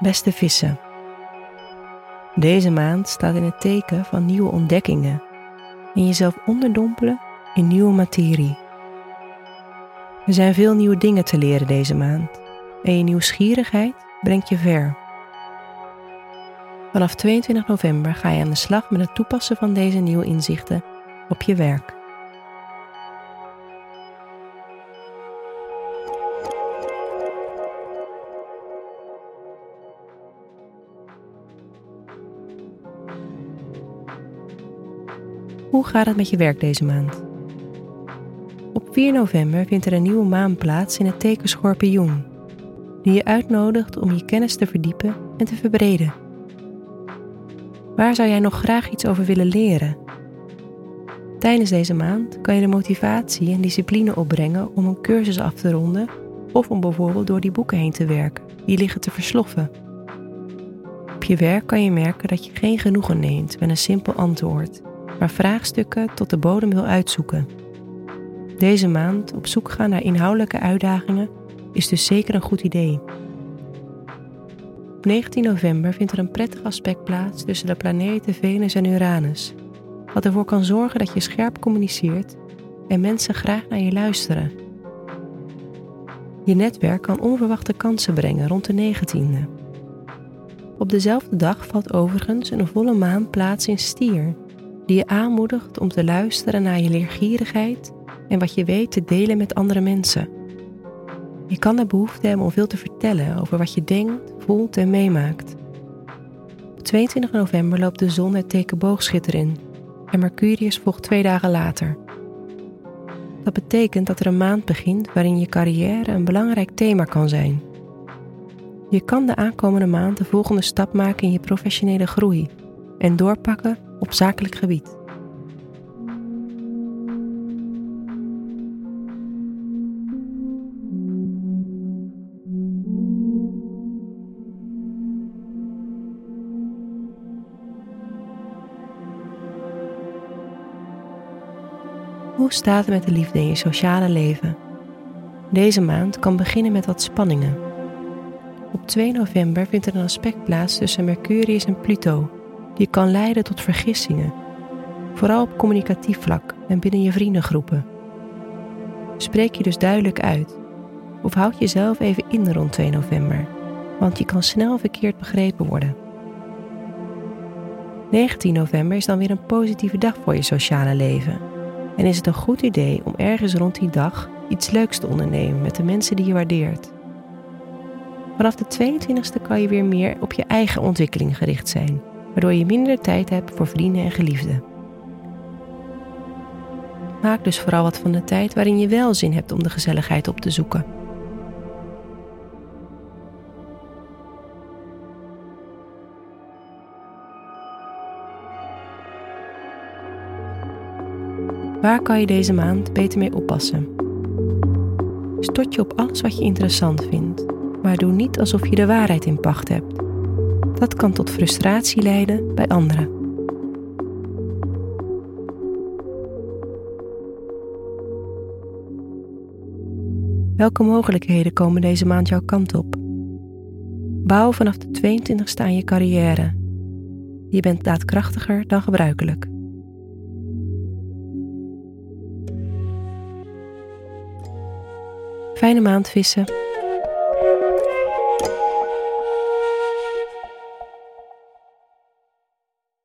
Beste vissen. Deze maand staat in het teken van nieuwe ontdekkingen en jezelf onderdompelen in nieuwe materie. Er zijn veel nieuwe dingen te leren deze maand en je nieuwsgierigheid brengt je ver. Vanaf 22 november ga je aan de slag met het toepassen van deze nieuwe inzichten op je werk. Hoe gaat het met je werk deze maand? Op 4 november vindt er een nieuwe maan plaats in het teken Schorpioen, die je uitnodigt om je kennis te verdiepen en te verbreden. Waar zou jij nog graag iets over willen leren? Tijdens deze maand kan je de motivatie en discipline opbrengen om een cursus af te ronden of om bijvoorbeeld door die boeken heen te werken die liggen te versloffen. Op je werk kan je merken dat je geen genoegen neemt met een simpel antwoord maar vraagstukken tot de bodem wil uitzoeken. Deze maand op zoek gaan naar inhoudelijke uitdagingen is dus zeker een goed idee. Op 19 november vindt er een prettig aspect plaats tussen de planeten Venus en Uranus, wat ervoor kan zorgen dat je scherp communiceert en mensen graag naar je luisteren. Je netwerk kan onverwachte kansen brengen rond de 19e. Op dezelfde dag valt overigens een volle maan plaats in Stier, die je aanmoedigt om te luisteren naar je leergierigheid en wat je weet te delen met andere mensen. Je kan de behoefte hebben om veel te vertellen over wat je denkt, voelt en meemaakt. Op 22 november loopt de zon het teken boogschitter in en Mercurius volgt twee dagen later. Dat betekent dat er een maand begint waarin je carrière een belangrijk thema kan zijn. Je kan de aankomende maand de volgende stap maken in je professionele groei en doorpakken op zakelijk gebied. Hoe staat het met de liefde in je sociale leven? Deze maand kan beginnen met wat spanningen. Op 2 november vindt er een aspect plaats tussen Mercurius en Pluto, die kan leiden tot vergissingen, vooral op communicatief vlak en binnen je vriendengroepen. Spreek je dus duidelijk uit of houd jezelf even in rond 2 november, want je kan snel verkeerd begrepen worden. 19 november is dan weer een positieve dag voor je sociale leven en is het een goed idee om ergens rond die dag iets leuks te ondernemen met de mensen die je waardeert. Vanaf de 22e kan je weer meer op je eigen ontwikkeling gericht zijn waardoor je minder tijd hebt voor vrienden en geliefden. Maak dus vooral wat van de tijd waarin je wel zin hebt om de gezelligheid op te zoeken. Waar kan je deze maand beter mee oppassen? Stort je op alles wat je interessant vindt, maar doe niet alsof je de waarheid in pacht hebt. Dat kan tot frustratie leiden bij anderen. Welke mogelijkheden komen deze maand jouw kant op? Bouw vanaf de 22e aan je carrière. Je bent daadkrachtiger dan gebruikelijk. Fijne maand vissen.